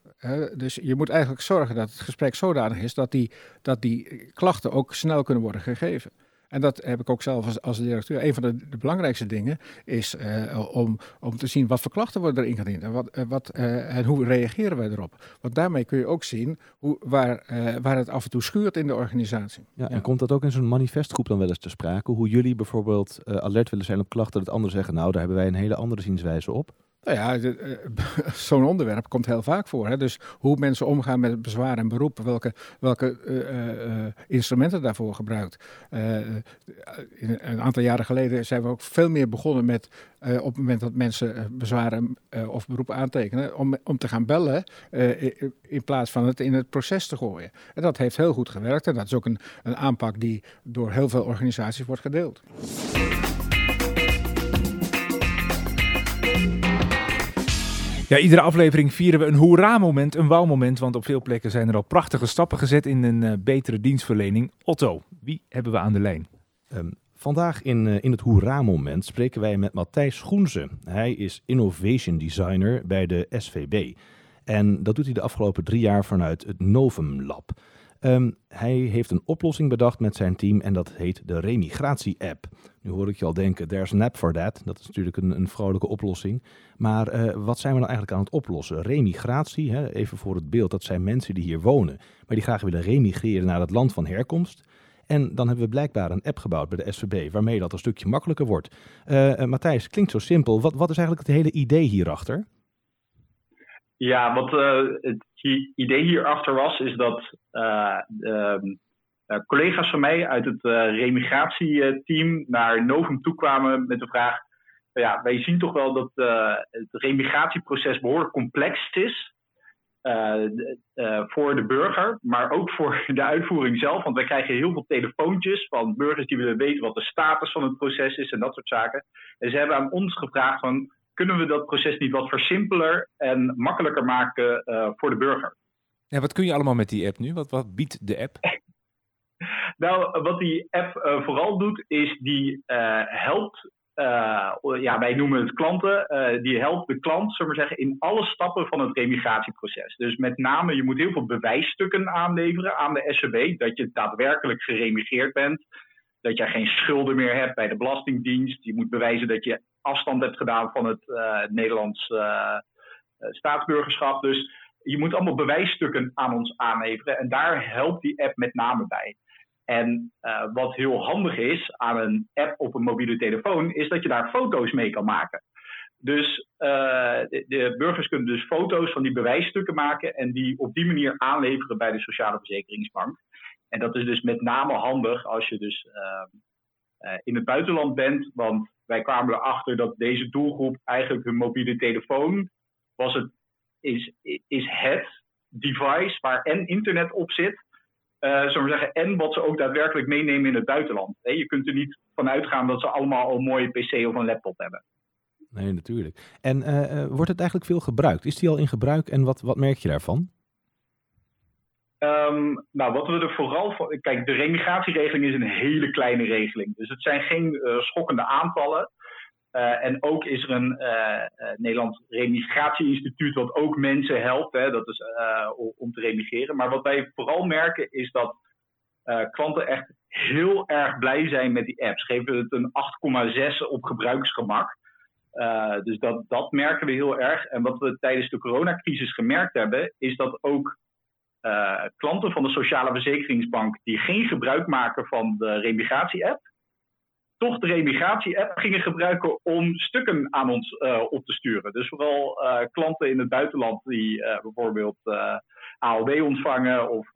Dus je moet eigenlijk zorgen dat het gesprek zodanig is dat die, dat die klachten ook snel kunnen worden gegeven. En dat heb ik ook zelf als, als directeur. Een van de, de belangrijkste dingen is eh, om, om te zien wat voor klachten worden er ingediend en, wat, eh, wat, eh, en hoe reageren wij erop. Want daarmee kun je ook zien hoe, waar, waar het af en toe schuurt in de organisatie. Ja, en komt dat ook in zo'n manifestgroep dan wel eens te sprake? Hoe jullie bijvoorbeeld alert willen zijn op klachten, dat anderen zeggen, nou, daar hebben wij een hele andere zienswijze op. Nou ja, eh, <laughs> zo'n onderwerp komt heel vaak voor. Hè? Dus hoe mensen omgaan met bezwaar en beroep, welke, welke eh, eh, instrumenten daarvoor gebruikt. Een aantal jaren geleden zijn we ook veel meer begonnen met, op het moment dat mensen bezwaren of beroepen aantekenen, om, om te gaan bellen in plaats van het in het proces te gooien. En dat heeft heel goed gewerkt en dat is ook een, een aanpak die door heel veel organisaties wordt gedeeld. Ja, iedere aflevering vieren we een hoera-moment, een wauw-moment. Want op veel plekken zijn er al prachtige stappen gezet in een eh, betere dienstverlening. Otto, wie hebben we aan de lijn? Ehm, vandaag in, eh, in het Hoera-moment spreken wij met Matthijs Schoenze. Hij is Innovation Designer bij de SVB. En dat doet hij de afgelopen drie jaar vanuit het Novum Lab. Ehm, hij heeft een oplossing bedacht met zijn team en dat heet de Remigratie-app. Nu hoor ik je al denken, there's an app for that. Dat is natuurlijk een, een vrolijke oplossing. Maar eh, wat zijn we nou eigenlijk aan het oplossen? Remigratie, hè, even voor het beeld, dat zijn mensen die hier wonen, maar die graag willen remigreren naar het land van herkomst. En dan hebben we blijkbaar een app gebouwd bij de SVB, waarmee dat een stukje makkelijker wordt. Eh, eh, Matthijs, klinkt zo simpel. Wat, wat is eigenlijk het hele idee hierachter? Ja, eh, het hi- idee hierachter was, is dat eh, ehm, eh, collega's van mij uit het eh remigratieteam naar Novum toekwamen met de vraag: nou ja, wij zien toch wel dat het remigratieproces behoorlijk complex is. voor de burger, maar ook voor de uitvoering zelf. Want wij krijgen heel veel telefoontjes van burgers die willen weten wat de status van het proces is en dat soort zaken. En ze hebben aan ons gevraagd van kunnen we dat proces niet wat versimpeler en makkelijker maken eh, voor de burger? Ja, wat kun je allemaal met die app nu? Wat, wat biedt de app? <laughs> Nou, wat die app eh, vooral doet, is die eh, helpt, ja, wij noemen het klanten, die helpt de klant, zullen we maar zeggen, in alle stappen van het remigratieproces. Dus met name, je moet heel veel bewijsstukken aanleveren aan de SCB, dat je daadwerkelijk geremigreerd bent, dat je geen schulden meer hebt bij de Belastingdienst. Je moet bewijzen dat je afstand hebt gedaan van het eh, Nederlands eh, eh, staatsburgerschap. Dus je moet allemaal bewijsstukken aan ons aanleveren en daar helpt die app met name bij. En wat heel handig is aan een app op een mobiele telefoon, is dat je daar foto's mee kan maken. Dus de, de burgers kunnen dus foto's van die bewijsstukken maken en die op die manier aanleveren bij de Sociale Verzekeringsbank. En dat is dus met name handig als je dus eh, eh, in het buitenland bent, want wij kwamen erachter dat deze doelgroep eigenlijk hun mobiele telefoon was het, is, is het device waar en internet op zit, eh zullen zeggen, en wat ze ook daadwerkelijk meenemen in het buitenland. Je kunt er niet van uitgaan dat ze allemaal een mooie PC of een laptop hebben. Nee, natuurlijk. En eh, wordt het eigenlijk veel gebruikt? Is die al in gebruik en wat, wat merk je daarvan? Ehm, nou, wat we er vooral voor. Kijk, de remigratieregeling is een hele kleine regeling. Dus het zijn geen eh, schokkende aantallen. Eh, en ook is er een eh, Nederlands Remigratieinstituut wat ook mensen helpt. Hè, dat is om- te remigreren. Maar wat wij vooral merken is dat klanten echt heel erg blij zijn met die apps. Geven het een 8,6 op gebruiksgemak. Dus dat, dat merken we heel erg. En wat we tijdens de coronacrisis gemerkt hebben, is dat ook eh, klanten van de Sociale Verzekeringsbank die geen gebruik maken van de remigratie-app, toch de remigratie-app gingen gebruiken om stukken aan ons eh, op te sturen. Dus vooral eh, klanten in het buitenland die bijvoorbeeld AOW ontvangen of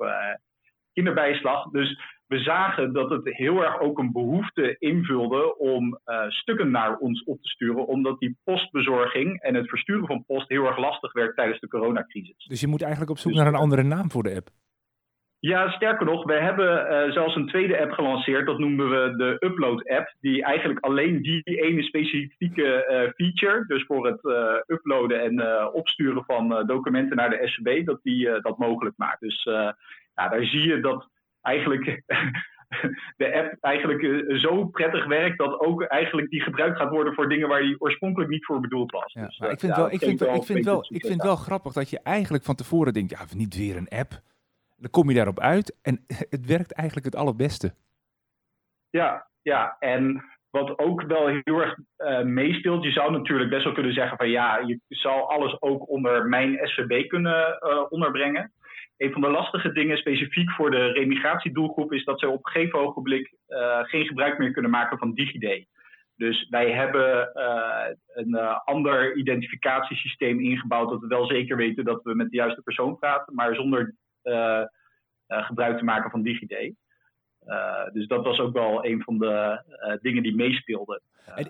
kinderbijslag. Dus we zagen dat het heel erg ook een behoefte invulde om eh, stukken naar ons op te sturen, omdat die postbezorging en het versturen van post heel erg lastig werd tijdens de coronacrisis. Dus je moet eigenlijk op zoek Dus- naar een andere naam voor de app. Ja, sterker nog, we hebben eh, zelfs een tweede app gelanceerd. Dat noemen we de Upload app. Die eigenlijk alleen die ene specifieke eh, feature, dus voor het uploaden en opsturen van documenten naar de SCB, dat die dat mogelijk maakt. Dus ja, daar zie je dat eigenlijk <laughs> de app eigenlijk eh, zo prettig werkt dat ook eigenlijk die gebruikt gaat worden voor dingen waar die oorspronkelijk niet voor bedoeld was. Ja, Dus, eh, ik vind, ja, wel, ik, vind, wel, ik, vind wel, ik vind wel grappig dat je eigenlijk van tevoren denkt, ja, niet weer een app. Dan kom je daarop uit en <laughs> het werkt eigenlijk het allerbeste. Ja, ja, en wat ook wel heel erg eh, meespeelt, je zou natuurlijk best wel kunnen zeggen van ja, je zou alles ook onder mijn SVB kunnen onderbrengen. Een van de lastige dingen specifiek voor de remigratiedoelgroep is dat ze op een gegeven ogenblik eh, geen gebruik meer kunnen maken van DigiD. Dus wij hebben eh, een eh, ander identificatiesysteem ingebouwd dat we wel zeker weten dat we met de juiste persoon praten, maar zonder gebruik te maken van DigiD. Dus dat was ook wel een van de dingen die meespeelden.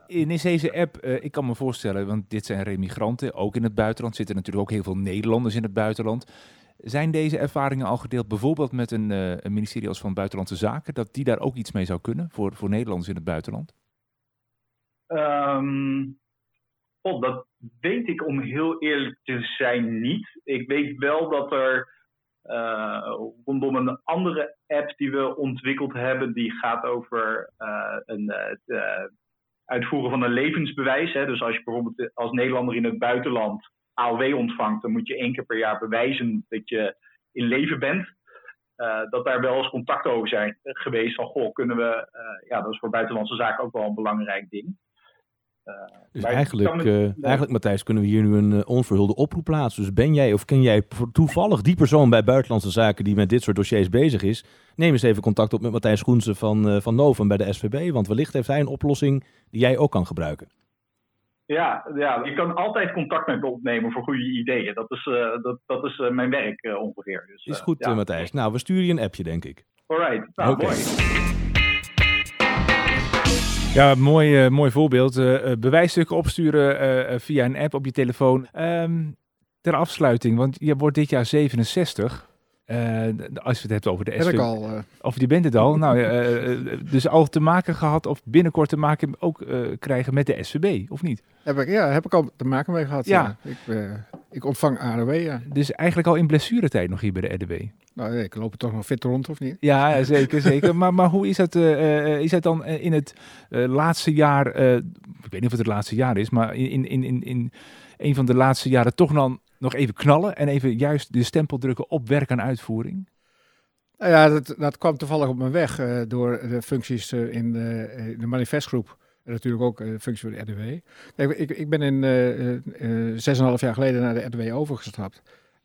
En is deze app, ik kan me voorstellen, want dit zijn remigranten, ook in het buitenland, zitten natuurlijk ook heel veel Nederlanders in het buitenland. Zijn deze ervaringen al gedeeld bijvoorbeeld met een, uh, een ministerie als van Buitenlandse Zaken, dat die daar ook iets mee zou kunnen voor, voor Nederlanders in het buitenland? Oh, dat weet ik om heel eerlijk te zijn niet. Ik weet wel dat er uh, rondom een andere app die we ontwikkeld hebben, die gaat over uh, een, het uitvoeren van een levensbewijs. Hè. Dus als je bijvoorbeeld als Nederlander in het buitenland AOW ontvangt, dan moet je één keer per jaar bewijzen dat je in leven bent. dat daar wel eens contact over zijn geweest van, goh, kunnen we, ja, dat is voor buitenlandse zaken ook wel een belangrijk ding. Uh, dus eigenlijk, het, eigenlijk, Matthijs, kunnen we hier nu een onverhulde oproep plaatsen. Dus ben jij of ken jij toevallig die persoon bij Buitenlandse Zaken die met dit soort dossiers bezig is? Neem eens even contact op met Matthijs Groensen van, van Novum bij de SVB. Want wellicht heeft hij een oplossing die jij ook kan gebruiken. Ja, ja, je kan altijd contact met me opnemen voor goede ideeën. Dat is, dat, dat is mijn werk ongeveer. Dus, is goed, ja. Matthijs. Nou, we sturen je een appje, denk ik. Alright, nou, okay. mooi. Ja, mooi, uh, mooi voorbeeld. Uh, bewijsstukken opsturen uh, via een app op je telefoon. Um, ter afsluiting, want je wordt dit jaar 67. Als je het hebt over de SVB. SVB. al. Of je bent het al. nou, dus al te maken gehad of binnenkort te maken ook krijgen met de SVB, of niet? Heb ik, ja, heb ik al te maken mee gehad. Ja. ja. Ik, ik ontvang ARW, ja. Dus eigenlijk al in blessuretijd nog hier bij de RDW. Nou, ik loop er toch nog fit rond, of niet? Ja, zeker, zeker. maar, maar hoe is dat, is dat dan in het laatste jaar, ik weet niet of het het laatste jaar is, maar in, in, in, in een van de laatste jaren toch dan nog even knallen en even juist de stempel drukken op werk aan uitvoering? Nou ja, dat, dat kwam toevallig op mijn weg door de functies in de, in de manifestgroep. En natuurlijk ook de functie voor de RDW. Ik, ik ben in zes en half jaar geleden naar de RDW overgestapt.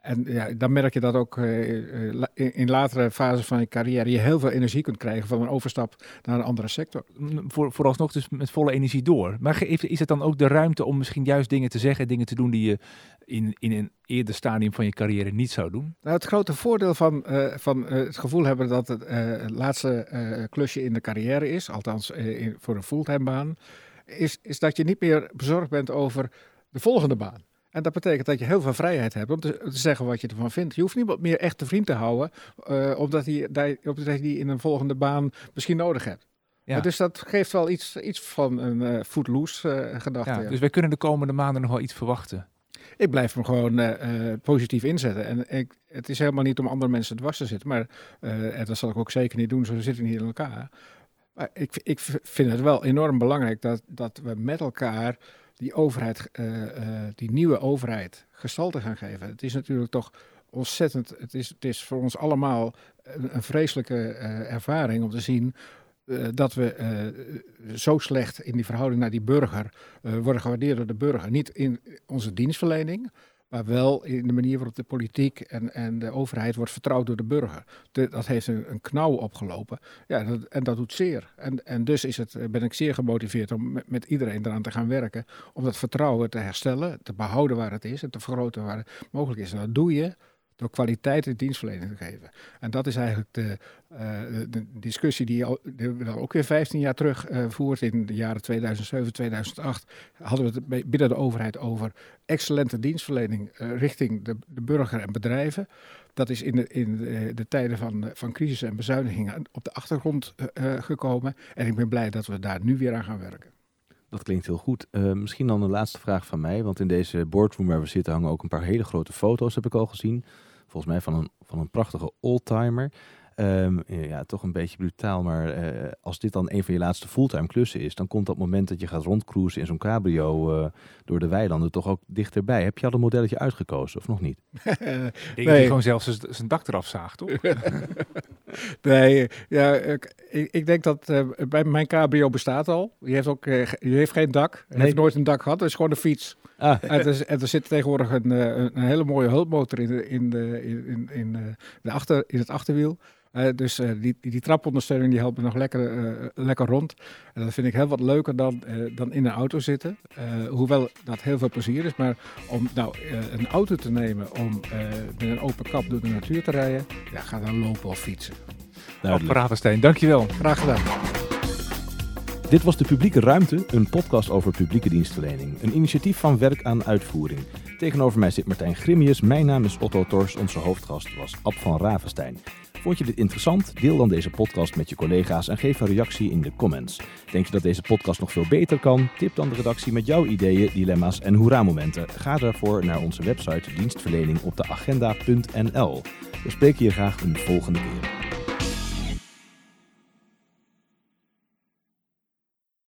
En ja, dan merk je dat ook uh, in, in latere fases van je carrière je heel veel energie kunt krijgen van een overstap naar een andere sector. Voor, vooralsnog dus met volle energie door. Maar is het dan ook de ruimte om misschien juist dingen te zeggen, dingen te doen die je in, in een eerder stadium van je carrière niet zou doen? Nou, het grote voordeel van, uh, van uh, het gevoel hebben dat het uh, laatste klusje in de carrière is, althans in, voor een fulltime baan, is, is dat je niet meer bezorgd bent over de volgende baan. En dat betekent dat je heel veel vrijheid hebt om te, te zeggen wat je ervan vindt. Je hoeft niemand meer echt te vriend te houden, uh, omdat hij die, die in een volgende baan misschien nodig hebt. Ja. Dus dat geeft wel iets, iets van een uh, footloose uh, gedachte. Ja, ja. Dus wij kunnen de komende maanden nog wel iets verwachten. Ik blijf hem gewoon uh, positief inzetten. En ik, het is helemaal niet om andere mensen dwars te zitten. Maar en dat zal ik ook zeker niet doen, zo zitten we niet in elkaar. Maar ik, ik vind het wel enorm belangrijk dat, dat we met elkaar die overheid, uh, uh, die nieuwe overheid, gestalte gaan geven. Het is natuurlijk toch ontzettend, het is, het is voor ons allemaal een, vreselijke uh, ervaring om te zien dat we zo slecht in die verhouding naar die burger worden gewaardeerd door de burger. Niet in onze dienstverlening, maar wel in de manier waarop de politiek en, en de overheid wordt vertrouwd door de burger. Dat heeft een, een knauw opgelopen. Ja, dat, en dat doet zeer. En, en dus is het, ben ik zeer gemotiveerd om met, met, iedereen eraan te gaan werken. Om dat vertrouwen te herstellen, te behouden waar het is en te vergroten waar het mogelijk is. En dat doe je door kwaliteit in dienstverlening te geven. En dat is eigenlijk de, eh, discussie die, al, die we dan ook weer 15 jaar terug eh, voert. In de jaren 2007, 2008 hadden we het binnen de overheid over excellente dienstverlening eh, richting de, de burger en bedrijven. Dat is in de, in de, de tijden van, van crisis en bezuinigingen op de achtergrond gekomen. En ik ben blij dat we daar nu weer aan gaan werken. Dat klinkt heel goed. Misschien dan een laatste vraag van mij. Want in deze boardroom waar we zitten hangen ook een paar hele grote foto's, heb ik al gezien. Volgens mij van een, van een prachtige oldtimer. Ehm, ja, toch een beetje brutaal, maar eh, als dit dan een van je laatste fulltime klussen is, dan komt dat moment dat je gaat rondcruisen in zo'n cabrio eh, door de weilanden toch ook dichterbij. Heb je al een modelletje uitgekozen of nog niet? <laughs> Ik denk dat Nee. gewoon zelfs <laughs> zijn- dak eraf zaagt, toch? <laughs> Nee, ja, ik, ik denk dat eh, bij mijn cabrio bestaat al. Die heeft ook die heeft geen dak. Hij Nee. heeft nooit een dak gehad. Het is gewoon een fiets. Ah, <laughs> en, er, en er zit tegenwoordig een, eh, een, een hele mooie hulpmotor in, de, in, de, in, in, eh, de achter, in het achterwiel. Eh, dus die, die, die trapondersteuning die helpt me nog lekker, lekker rond. En dat vind ik heel wat leuker dan, dan in een auto zitten. Hoewel dat heel veel plezier is. Maar om nou een auto te nemen om met een open kap door de natuur te rijden. Ja, ga dan lopen of fietsen. Op duidelijk. Ravenstein, dankjewel. Graag gedaan. Dit was De Publieke Ruimte, een podcast over publieke dienstverlening. Een initiatief van Werk aan Uitvoering. Tegenover mij zit Martijn Grimmius, mijn naam is Otto Tors, onze hoofdgast was Ab van Ravenstein. Vond je dit interessant? Deel dan deze podcast met je collega's en geef een reactie in de comments. Denk je dat deze podcast nog veel beter kan? Tip dan de redactie met jouw ideeën, dilemma's en hoera-momenten. Ga daarvoor naar onze website dienstverlening op de agenda.nl. We spreken je graag een volgende keer.